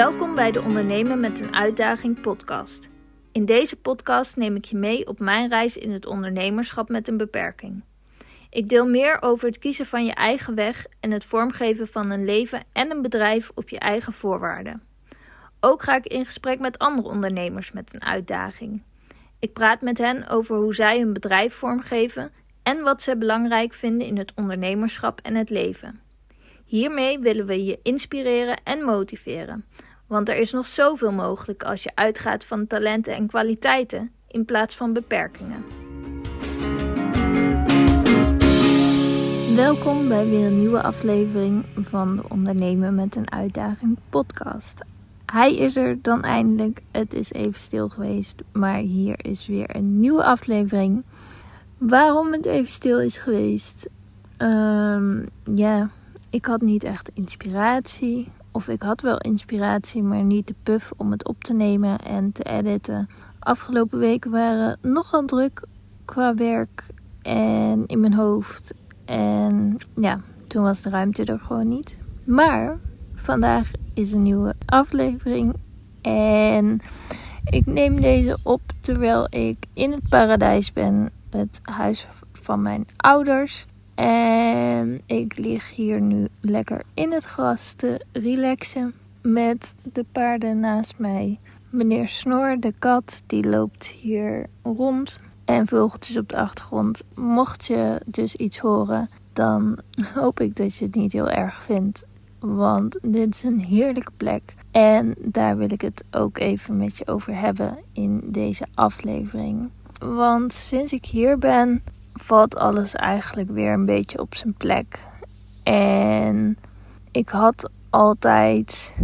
Welkom bij de Ondernemen met een Uitdaging podcast. In deze podcast neem ik je mee op mijn reis in het ondernemerschap met een beperking. Ik deel meer over het kiezen van je eigen weg en het vormgeven van een leven en een bedrijf op je eigen voorwaarden. Ook ga ik in gesprek met andere ondernemers met een uitdaging. Ik praat met hen over hoe zij hun bedrijf vormgeven en wat ze belangrijk vinden in het ondernemerschap en het leven. Hiermee willen we je inspireren en motiveren, want er is nog zoveel mogelijk als je uitgaat van talenten en kwaliteiten in plaats van beperkingen. Welkom bij weer een nieuwe aflevering van de Ondernemen met een Uitdaging podcast. Hij is er dan eindelijk. Het is even stil geweest, maar hier is weer een nieuwe aflevering. Waarom het even stil is geweest? Ehm, ja, ik had niet echt inspiratie. Of ik had wel inspiratie, maar niet de puff om het op te nemen en te editen. Afgelopen weken waren nogal druk qua werk en in mijn hoofd. En ja, toen was de ruimte er gewoon niet. Maar vandaag is een nieuwe aflevering. En ik neem deze op terwijl ik in het paradijs ben. Het huis van mijn ouders. En ik lig hier nu lekker in het gras te relaxen met de paarden naast mij. Meneer Snor, de kat, die loopt hier rond. En vogeltjes op de achtergrond. Mocht je dus iets horen, dan hoop ik dat je het niet heel erg vindt. Want dit is een heerlijke plek. En daar wil ik het ook even met je over hebben in deze aflevering. Want sinds ik hier ben, valt alles eigenlijk weer een beetje op zijn plek. En ik had altijd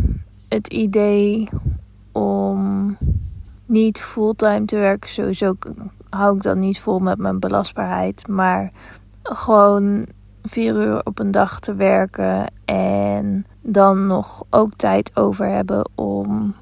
het idee om niet fulltime te werken. Sowieso hou ik dan niet vol met mijn belastbaarheid. Maar gewoon vier uur op een dag te werken. En dan nog ook tijd over hebben om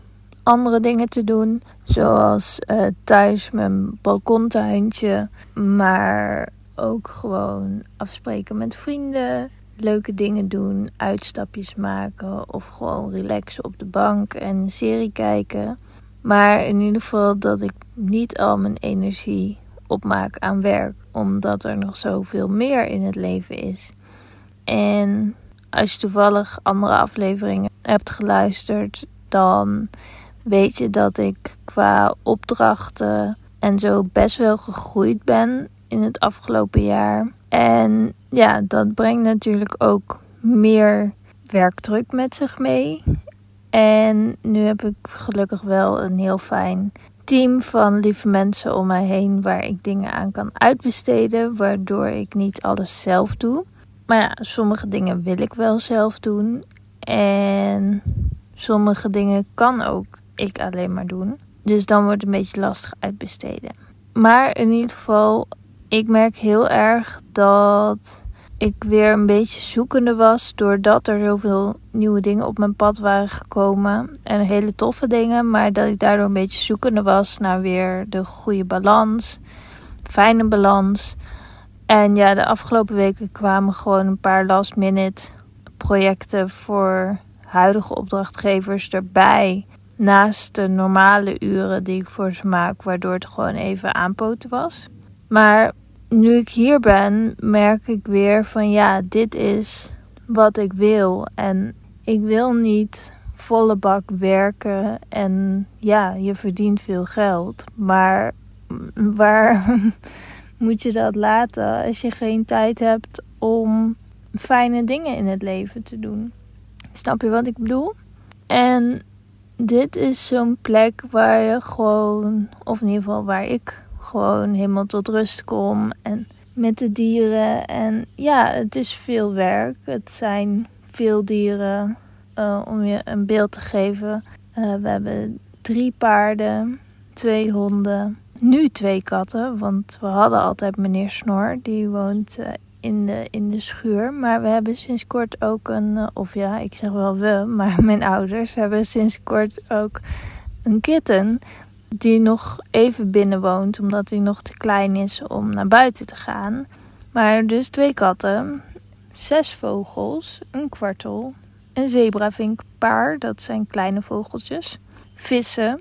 andere dingen te doen. Zoals uh, thuis mijn balkontuintje. Maar ook gewoon afspreken met vrienden. Leuke dingen doen, uitstapjes maken of gewoon relaxen op de bank en een serie kijken. Maar in ieder geval dat ik niet al mijn energie opmaak aan werk, omdat er nog zoveel meer in het leven is. En als je toevallig andere afleveringen hebt geluisterd, dan weet je dat ik qua opdrachten en zo best wel gegroeid ben in het afgelopen jaar. En ja, dat brengt natuurlijk ook meer werkdruk met zich mee. En nu heb ik gelukkig wel een heel fijn team van lieve mensen om mij heen waar ik dingen aan kan uitbesteden, waardoor ik niet alles zelf doe. Maar ja, sommige dingen wil ik wel zelf doen. En sommige dingen kan ook ik alleen maar doen. Dus dan wordt het een beetje lastig uitbesteden. Maar in ieder geval, ik merk heel erg dat ik weer een beetje zoekende was. Doordat er zoveel nieuwe dingen op mijn pad waren gekomen. En hele toffe dingen. Maar dat ik daardoor een beetje zoekende was naar weer de goede balans. Fijne balans. En ja, de afgelopen weken kwamen gewoon een paar last minute projecten voor huidige opdrachtgevers erbij. Naast de normale uren die ik voor ze maak, waardoor het gewoon even aanpoten was. Maar nu ik hier ben, merk ik weer van ja, dit is wat ik wil. En ik wil niet volle bak werken en ja, je verdient veel geld. Maar waar moet je dat laten als je geen tijd hebt om fijne dingen in het leven te doen? Snap je wat ik bedoel? En dit is zo'n plek waar je gewoon, of in ieder geval waar ik gewoon helemaal tot rust kom. En met de dieren. En ja, het is veel werk. Het zijn veel dieren. Uh, om je een beeld te geven. Uh, we hebben drie paarden, twee honden, nu twee katten. Want we hadden altijd meneer Snor, die woont uh, in de, in de schuur. Maar we hebben sinds kort ook een, of ja, ik zeg wel we, maar mijn ouders hebben sinds kort ook een kitten die nog even binnen woont, omdat hij nog te klein is om naar buiten te gaan. Maar dus twee katten, zes vogels, een kwartel, een zebravinkpaar, dat zijn kleine vogeltjes, vissen,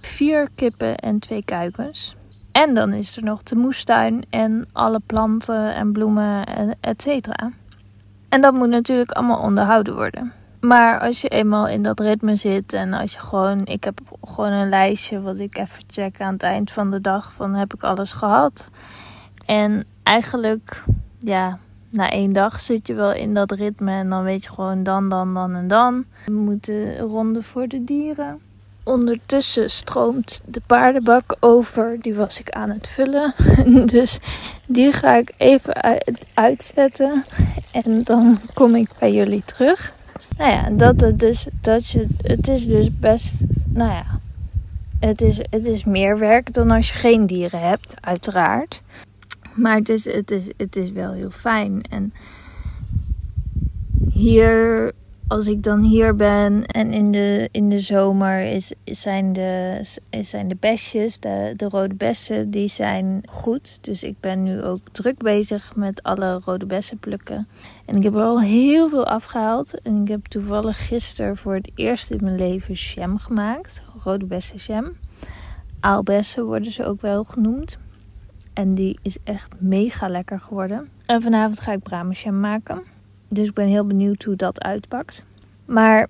vier kippen en twee kuikens. En dan is er nog de moestuin en alle planten en bloemen, et cetera. En dat moet natuurlijk allemaal onderhouden worden. Maar als je eenmaal in dat ritme zit en als je gewoon, ik heb gewoon een lijstje wat ik even check aan het eind van de dag van heb ik alles gehad. En eigenlijk, ja, na één dag zit je wel in dat ritme en dan weet je gewoon dan, dan, dan en dan. We moeten ronden voor de dieren. Ondertussen stroomt de paardenbak over. Die was ik aan het vullen. Dus die ga ik even uitzetten. En dan kom ik bij jullie terug. Nou ja, dat het dus, dat je, het is dus best, nou ja, het is, het is meer werk dan als je geen dieren hebt, uiteraard. Maar het is, het is, het is wel heel fijn. En hier als ik dan hier ben en in de, in de zomer is, zijn, de, zijn de besjes, de, de rode bessen, die zijn goed. Dus ik ben nu ook druk bezig met alle rode bessen plukken. En ik heb er al heel veel afgehaald. En ik heb toevallig gisteren voor het eerst in mijn leven jam gemaakt. Rode bessen jam. Aalbessen worden ze ook wel genoemd. En die is echt mega lekker geworden. En vanavond ga ik jam maken. Dus ik ben heel benieuwd hoe dat uitpakt. Maar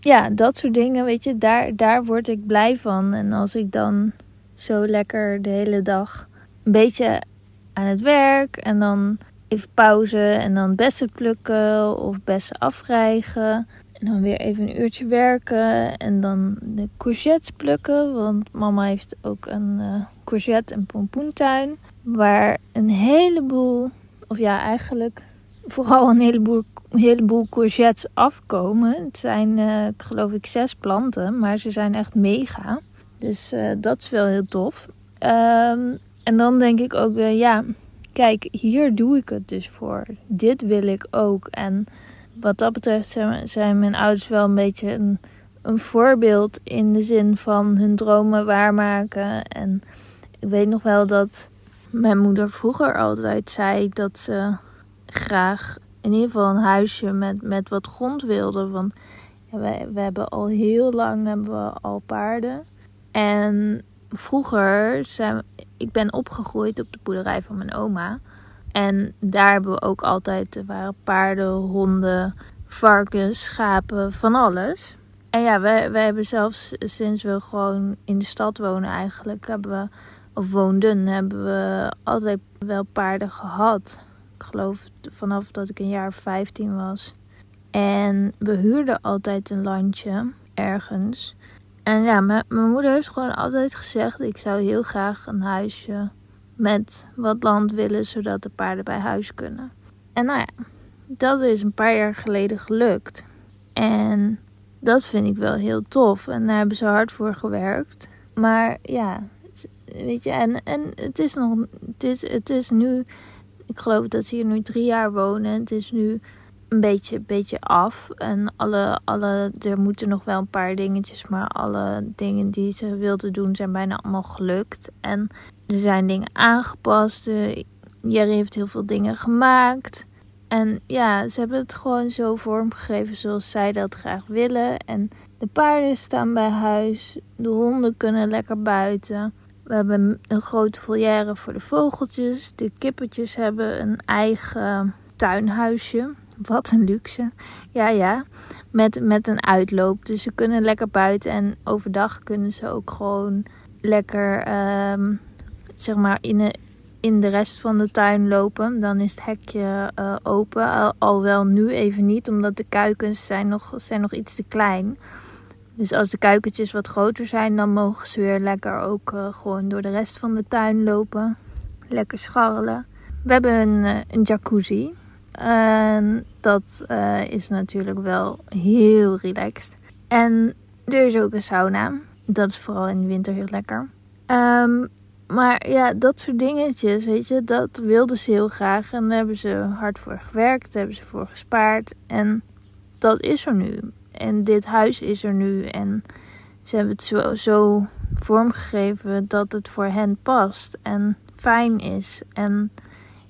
ja, dat soort dingen, weet je, daar, daar word ik blij van. En als ik dan zo lekker de hele dag een beetje aan het werk en dan even pauze en dan bessen plukken of bessen afrijgen. En dan weer even een uurtje werken en dan de courgettes plukken. Want mama heeft ook een uh, courgette- en pompoentuin. Waar een heleboel, of ja, eigenlijk vooral een heleboel, heleboel courgettes afkomen. Het zijn, uh, geloof ik, zes planten, maar ze zijn echt mega. Dus uh, dat is wel heel tof. Um, en dan denk ik ook weer, ja, kijk, hier doe ik het dus voor. Dit wil ik ook. En wat dat betreft zijn, zijn mijn ouders wel een beetje een, een voorbeeld in de zin van hun dromen waarmaken. En ik weet nog wel dat mijn moeder vroeger altijd zei dat ze graag in ieder geval een huisje met, met wat grond wilde. Want ja, wij, we hebben al heel lang hebben we al paarden. En vroeger zijn ik ben opgegroeid op de boerderij van mijn oma. En daar hebben we ook altijd, waren paarden, honden, varkens, schapen, van alles. En ja, wij, wij hebben zelfs sinds we gewoon in de stad wonen eigenlijk, hebben we, of woonden, hebben we altijd wel paarden gehad. Geloof vanaf dat ik een jaar 15 was. En we huurden altijd een landje ergens. En ja, mijn, moeder heeft gewoon altijd gezegd: ik zou heel graag een huisje met wat land willen, zodat de paarden bij huis kunnen. En nou ja, dat is een paar jaar geleden gelukt. En dat vind ik wel heel tof. En daar hebben ze hard voor gewerkt. Maar ja, weet je, en, en het is nog, het het is nu ik geloof dat ze hier nu drie jaar wonen. Het is nu een beetje, beetje af. En alle, alle, er moeten nog wel een paar dingetjes. Maar alle dingen die ze wilden doen zijn bijna allemaal gelukt. En er zijn dingen aangepast. Jerry heeft heel veel dingen gemaakt. En ja, ze hebben het gewoon zo vormgegeven zoals zij dat graag willen. En de paarden staan bij huis. De honden kunnen lekker buiten. We hebben een grote volière voor de vogeltjes. De kippetjes hebben een eigen tuinhuisje. Wat een luxe. Ja, ja. Met, met een uitloop. Dus ze kunnen lekker buiten. En overdag kunnen ze ook gewoon lekker, um, zeg maar, in de, in de rest van de tuin lopen. Dan is het hekje uh, open. Al, wel nu even niet, omdat de kuikens zijn nog, zijn nog iets te klein dus als de kuikentjes wat groter zijn, dan mogen ze weer lekker ook uh, gewoon door de rest van de tuin lopen. Lekker scharrelen. We hebben een, uh, een jacuzzi. En dat uh, is natuurlijk wel heel relaxed. En er is ook een sauna. Dat is vooral in de winter heel lekker. Um, maar ja, dat soort dingetjes, weet je, dat wilden ze heel graag. En daar hebben ze hard voor gewerkt, daar hebben ze voor gespaard. En dat is er nu. En dit huis is er nu. En ze hebben het zo, zo vormgegeven dat het voor hen past en fijn is. En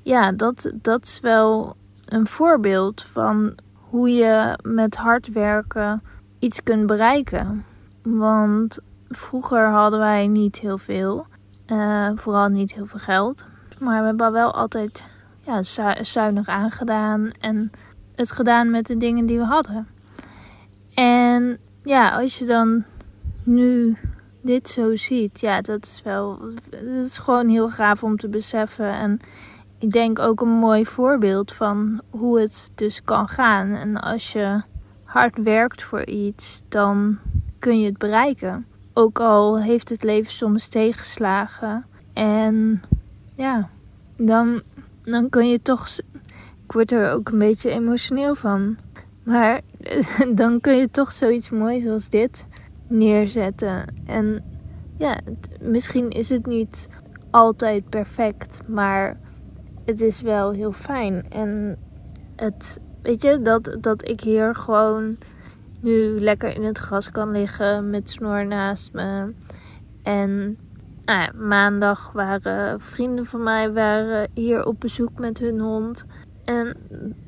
ja, dat, dat is wel een voorbeeld van hoe je met hard werken iets kunt bereiken. Want vroeger hadden wij niet heel veel, uh, vooral niet heel veel geld. Maar we hebben wel altijd ja, zuinig aangedaan en het gedaan met de dingen die we hadden. En ja, als je dan nu dit zo ziet, ja, dat is wel, dat is gewoon heel gaaf om te beseffen. En ik denk ook een mooi voorbeeld van hoe het dus kan gaan. En als je hard werkt voor iets, dan kun je het bereiken. Ook al heeft het leven soms tegenslagen. En ja, dan, dan kun je toch. Ik word er ook een beetje emotioneel van. Maar dan kun je toch zoiets moois als dit neerzetten. En ja, misschien is het niet altijd perfect, maar het is wel heel fijn. En het, weet je, dat, dat ik hier gewoon nu lekker in het gras kan liggen met snor naast me. En nou maandag waren vrienden van mij waren hier op bezoek met hun hond. En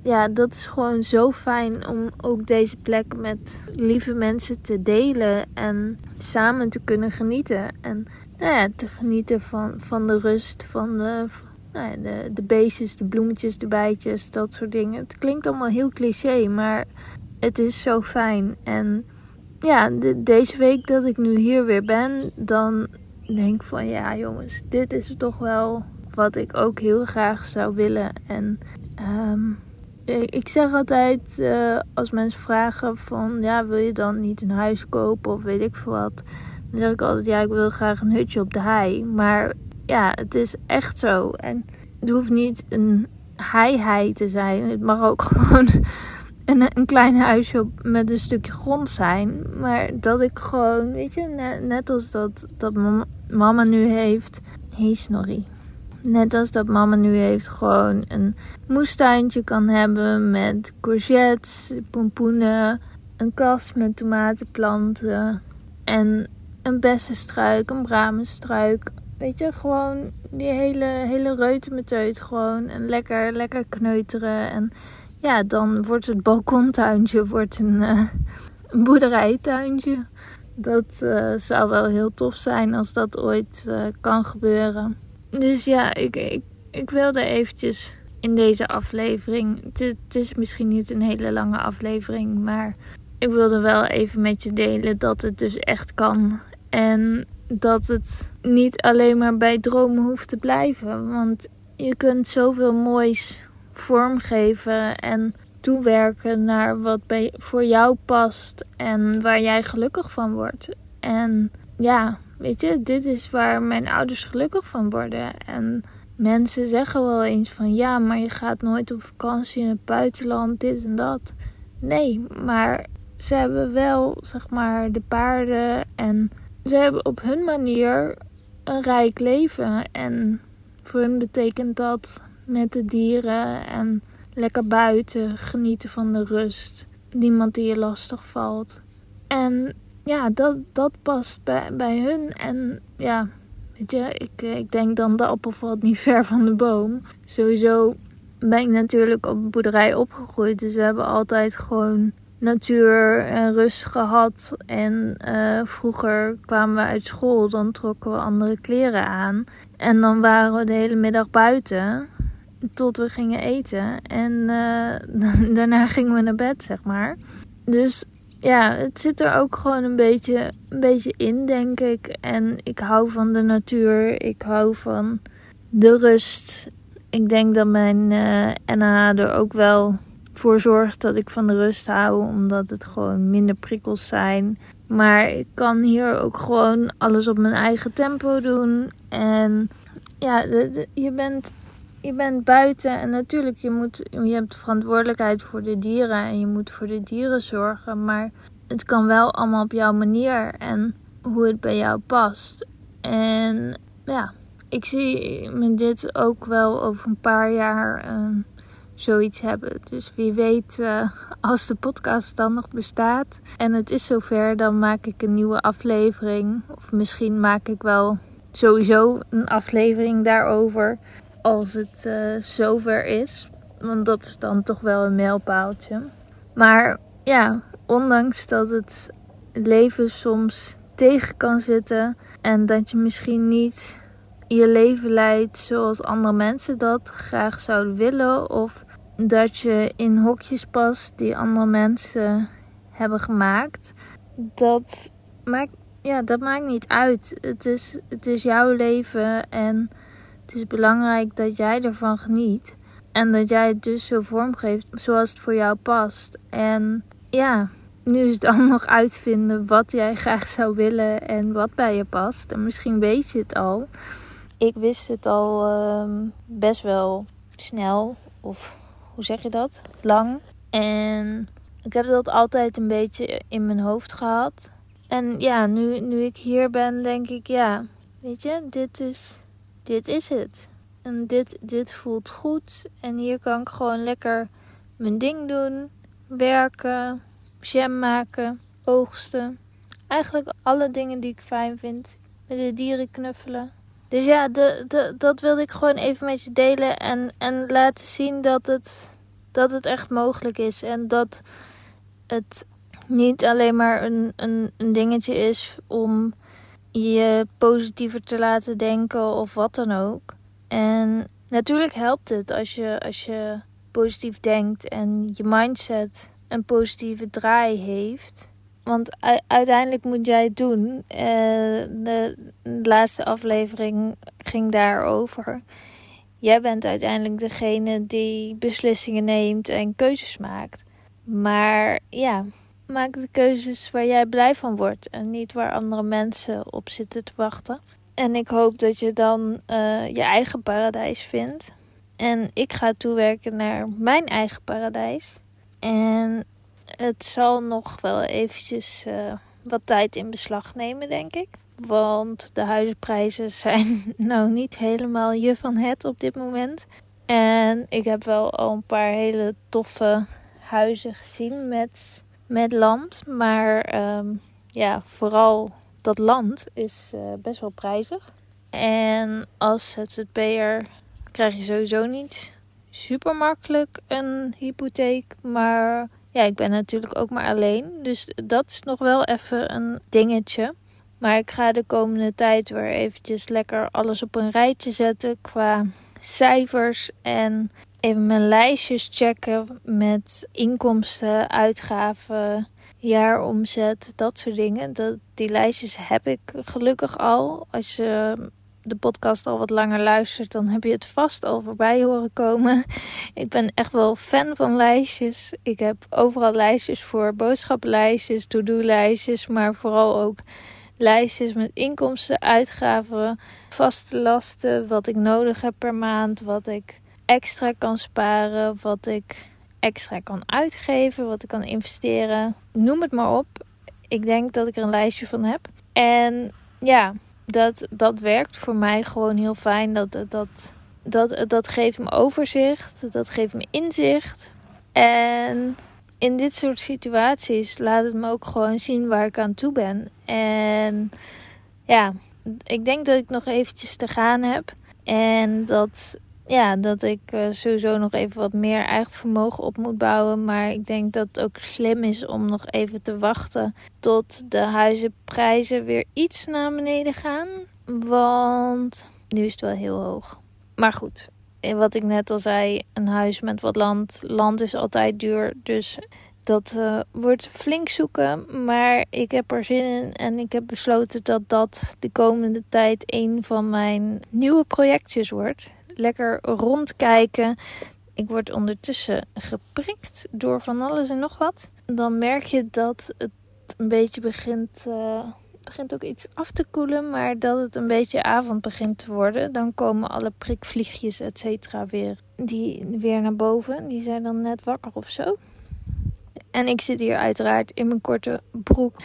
ja, dat is gewoon zo fijn om ook deze plek met lieve mensen te delen en samen te kunnen genieten. En nou ja, te genieten van, van de rust, van de, nou ja, de, de beestjes, de bloemetjes, de bijtjes, dat soort dingen. Het klinkt allemaal heel cliché, maar het is zo fijn. En ja, de, deze week dat ik nu hier weer ben, dan denk ik van ja jongens, dit is toch wel wat ik ook heel graag zou willen. En um, ik zeg altijd, uh, als mensen vragen van, ja, wil je dan niet een huis kopen of weet ik veel wat. Dan zeg ik altijd, ja, ik wil graag een hutje op de hei. Maar ja, het is echt zo. En het hoeft niet een hei-hei te zijn. Het mag ook gewoon een, een klein huisje met een stukje grond zijn. Maar dat ik gewoon, weet je, net, als dat, dat mama nu heeft. Hey Snorri. Net als dat mama nu heeft, gewoon een moestuintje kan hebben met courgettes, pompoenen, een kast met tomatenplanten en een bessenstruik, een bramenstruik. Weet je, gewoon die hele, hele reutemeteut gewoon. En lekker, lekker kneuteren. En ja, dan wordt het balkontuintje wordt een, uh, boerderijtuintje. Dat uh, zou wel heel tof zijn als dat ooit uh, kan gebeuren. Dus ja, ik, ik, ik wilde eventjes in deze aflevering. Het, is misschien niet een hele lange aflevering, maar ik wilde wel even met je delen dat het dus echt kan. En dat het niet alleen maar bij dromen hoeft te blijven. Want je kunt zoveel moois vormgeven en toewerken naar wat bij, voor jou past en waar jij gelukkig van wordt. En ja, Weet je, dit is waar mijn ouders gelukkig van worden. En mensen zeggen wel eens van ja, maar je gaat nooit op vakantie in het buitenland, dit en dat. Nee, maar ze hebben wel, zeg maar, de paarden en ze hebben op hun manier een rijk leven. En voor hun betekent dat met de dieren en lekker buiten, genieten van de rust. Niemand die je lastig valt. En ja, dat, dat past bij, bij hun. En ja, weet je, ik, ik denk dan de appel valt niet ver van de boom. Sowieso ben ik natuurlijk op een boerderij opgegroeid. Dus we hebben altijd gewoon natuur en rust gehad. En uh, vroeger kwamen we uit school, dan trokken we andere kleren aan. En dan waren we de hele middag buiten tot we gingen eten. En uh, daarna gingen we naar bed, zeg maar. Dus ja, het zit er ook gewoon een beetje, een beetje in, denk ik. En ik hou van de natuur. Ik hou van de rust. Ik denk dat mijn uh, eh, NH er ook wel voor zorgt dat ik van de rust hou, omdat het gewoon minder prikkels zijn. Maar ik kan hier ook gewoon alles op mijn eigen tempo doen. En ja, je bent je bent buiten en natuurlijk, je, moet, je hebt verantwoordelijkheid voor de dieren en je moet voor de dieren zorgen. Maar het kan wel allemaal op jouw manier en hoe het bij jou past. En ja, ik zie me dit ook wel over een paar jaar uh, zoiets hebben. Dus wie weet, uh, als de podcast dan nog bestaat en het is zover, dan maak ik een nieuwe aflevering. Of misschien maak ik wel sowieso een aflevering daarover als het uh, zover is. Want dat is dan toch wel een mijlpaaltje. Maar ja, ondanks dat het leven soms tegen kan zitten en dat je misschien niet je leven leidt zoals andere mensen dat graag zouden willen of dat je in hokjes past die andere mensen hebben gemaakt. Dat maakt, ja, dat maakt niet uit. Het is, het is jouw leven en het is belangrijk dat jij ervan geniet. En dat jij het dus zo vormgeeft zoals het voor jou past. En ja, nu is dan nog uitvinden wat jij graag zou willen en wat bij je past. En misschien weet je het al. Ik wist het al ehm, best wel snel. Of hoe zeg je dat? Lang. En ik heb dat altijd een beetje in mijn hoofd gehad. En ja, nu, nu ik hier ben, denk ik, ja, weet je, dit is, dit is het. En dit, dit voelt goed. En hier kan ik gewoon lekker mijn ding doen. Werken, jam maken, oogsten. Eigenlijk alle dingen die ik fijn vind. Met de dieren knuffelen. Dus ja, de, de, dat wilde ik gewoon even met je delen. En, en laten zien dat het, dat het echt mogelijk is. En dat het niet alleen maar een, een, een dingetje is om je positiever te laten denken of wat dan ook. En natuurlijk helpt het als je, als je positief denkt en je mindset een positieve draai heeft. Want uiteindelijk moet jij het doen. Uh, de, laatste aflevering ging daarover. Jij bent uiteindelijk degene die beslissingen neemt en keuzes maakt. Maar ja, maak de keuzes waar jij blij van wordt en niet waar andere mensen op zitten te wachten. En ik hoop dat je dan uh, je eigen paradijs vindt. En ik ga toewerken naar mijn eigen paradijs. En het zal nog wel eventjes uh, wat tijd in beslag nemen, denk ik. Want de huizenprijzen zijn nou niet helemaal je van het op dit moment. En ik heb wel al een paar hele toffe huizen gezien met, met land. Maar um, ja, vooral dat land is uh, best wel prijzig. En als ZZP'er krijg je sowieso niet super makkelijk een hypotheek. Maar ja, ik ben natuurlijk ook maar alleen. Dus dat is nog wel even een dingetje. Maar ik ga de komende tijd weer eventjes lekker alles op een rijtje zetten qua cijfers. En even mijn lijstjes checken met inkomsten, uitgaven, jaaromzet, dat soort dingen. Dat, die lijstjes heb ik gelukkig al. Als je de podcast al wat langer luistert, dan heb je het vast al voorbij horen komen. Ik ben echt wel fan van lijstjes. Ik heb overal lijstjes voor, boodschappenlijstjes, to-do-lijstjes, maar vooral ook lijstjes met inkomsten, uitgaven, vaste lasten, wat ik nodig heb per maand, wat ik extra kan sparen, wat ik extra kan uitgeven, wat ik kan investeren. Noem het maar op. Ik denk dat ik er een lijstje van heb. En ja, dat, dat werkt voor mij gewoon heel fijn. Dat, dat, dat, dat geeft me overzicht, dat geeft me inzicht. En in dit soort situaties laat het me ook gewoon zien waar ik aan toe ben. En ja, ik denk dat ik nog eventjes te gaan heb. En dat ja, dat ik uh, sowieso nog even wat meer eigen vermogen op moet bouwen. Maar ik denk dat het ook slim is om nog even te wachten tot de huizenprijzen weer iets naar beneden gaan. Want nu is het wel heel hoog. Maar goed, wat ik net al zei, een huis met wat land. Land is altijd duur. Dus dat uh, wordt flink zoeken. Maar ik heb er zin in. En ik heb besloten dat dat de komende tijd een van mijn nieuwe projectjes wordt lekker rondkijken. Ik word ondertussen geprikt door van alles en nog wat. Dan merk je dat het een beetje begint, uh, begint ook iets af te koelen, maar dat het een beetje avond begint te worden. Dan komen alle prikvliegjes, et cetera, weer, die, weer naar boven. Die zijn dan net wakker of zo. En ik zit hier uiteraard in mijn korte broek.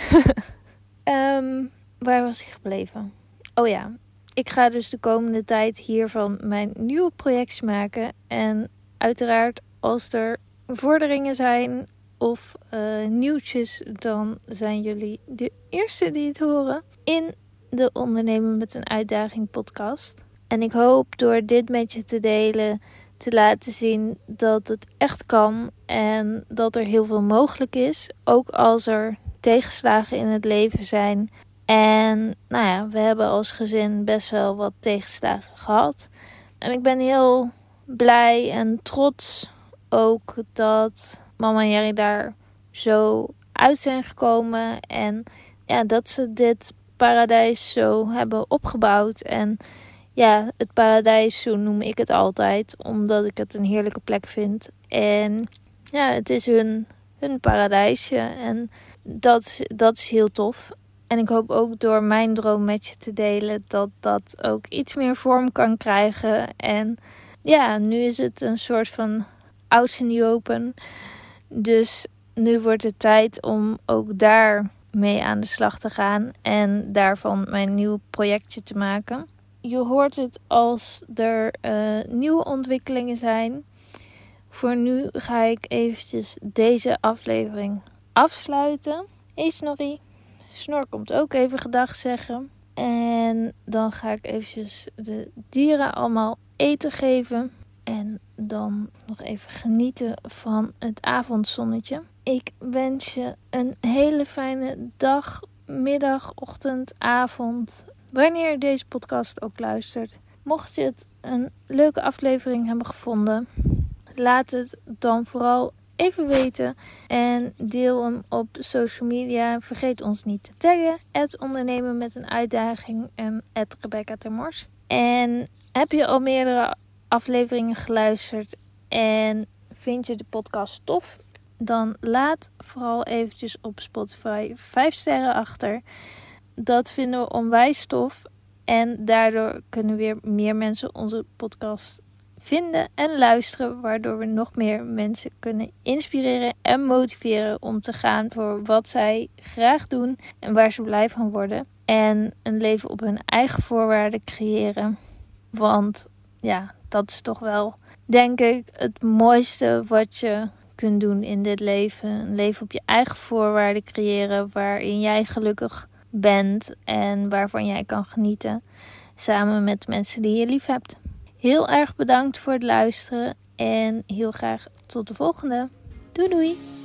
um, waar was ik gebleven? Oh ja, ik ga dus de komende tijd hiervan mijn nieuwe projects maken. En uiteraard, als er vorderingen zijn of uh, nieuwtjes, dan zijn jullie de eerste die het horen in de Ondernemen met een Uitdaging podcast. En ik hoop door dit met je te delen te laten zien dat het echt kan en dat er heel veel mogelijk is. Ook als er tegenslagen in het leven zijn. En nou ja, we hebben als gezin best wel wat tegenslagen gehad. En ik ben heel blij en trots ook dat mama en Jerry daar zo uit zijn gekomen. En ja, dat ze dit paradijs zo hebben opgebouwd. En ja, het paradijs, zo noem ik het altijd, omdat ik het een heerlijke plek vind. En ja, het is hun, hun paradijsje en dat, dat is heel tof. En ik hoop ook door mijn droom met je te delen dat dat ook iets meer vorm kan krijgen. En ja, nu is het een soort van oud en open. Dus nu wordt het tijd om ook daar mee aan de slag te gaan en daarvan mijn nieuw projectje te maken. Je hoort het als er uh, nieuwe ontwikkelingen zijn. Voor nu ga ik eventjes deze aflevering afsluiten. Hey Snorri. Snor komt ook even gedag zeggen. En dan ga ik eventjes de dieren allemaal eten geven. En dan nog even genieten van het avondzonnetje. Ik wens je een hele fijne dag, middag, ochtend, avond. Wanneer je deze podcast ook luistert. Mocht je het een leuke aflevering hebben gevonden, laat het dan vooral even weten. En deel hem op social media. Vergeet ons niet te taggen. Het ondernemen met een uitdaging en het Rebecca Termors. En heb je al meerdere afleveringen geluisterd en vind je de podcast tof? Dan laat vooral eventjes op Spotify 5 sterren achter. Dat vinden we onwijs tof. En daardoor kunnen weer meer mensen onze podcast vinden en luisteren, waardoor we nog meer mensen kunnen inspireren en motiveren om te gaan voor wat zij graag doen en waar ze blij van worden. En een leven op hun eigen voorwaarden creëren. Want ja, dat is toch wel, denk ik, het mooiste wat je kunt doen in dit leven. Een leven op je eigen voorwaarden creëren, waarin jij gelukkig bent en waarvan jij kan genieten. Samen met mensen die je lief hebt. Heel erg bedankt voor het luisteren en heel graag tot de volgende. Doei doei!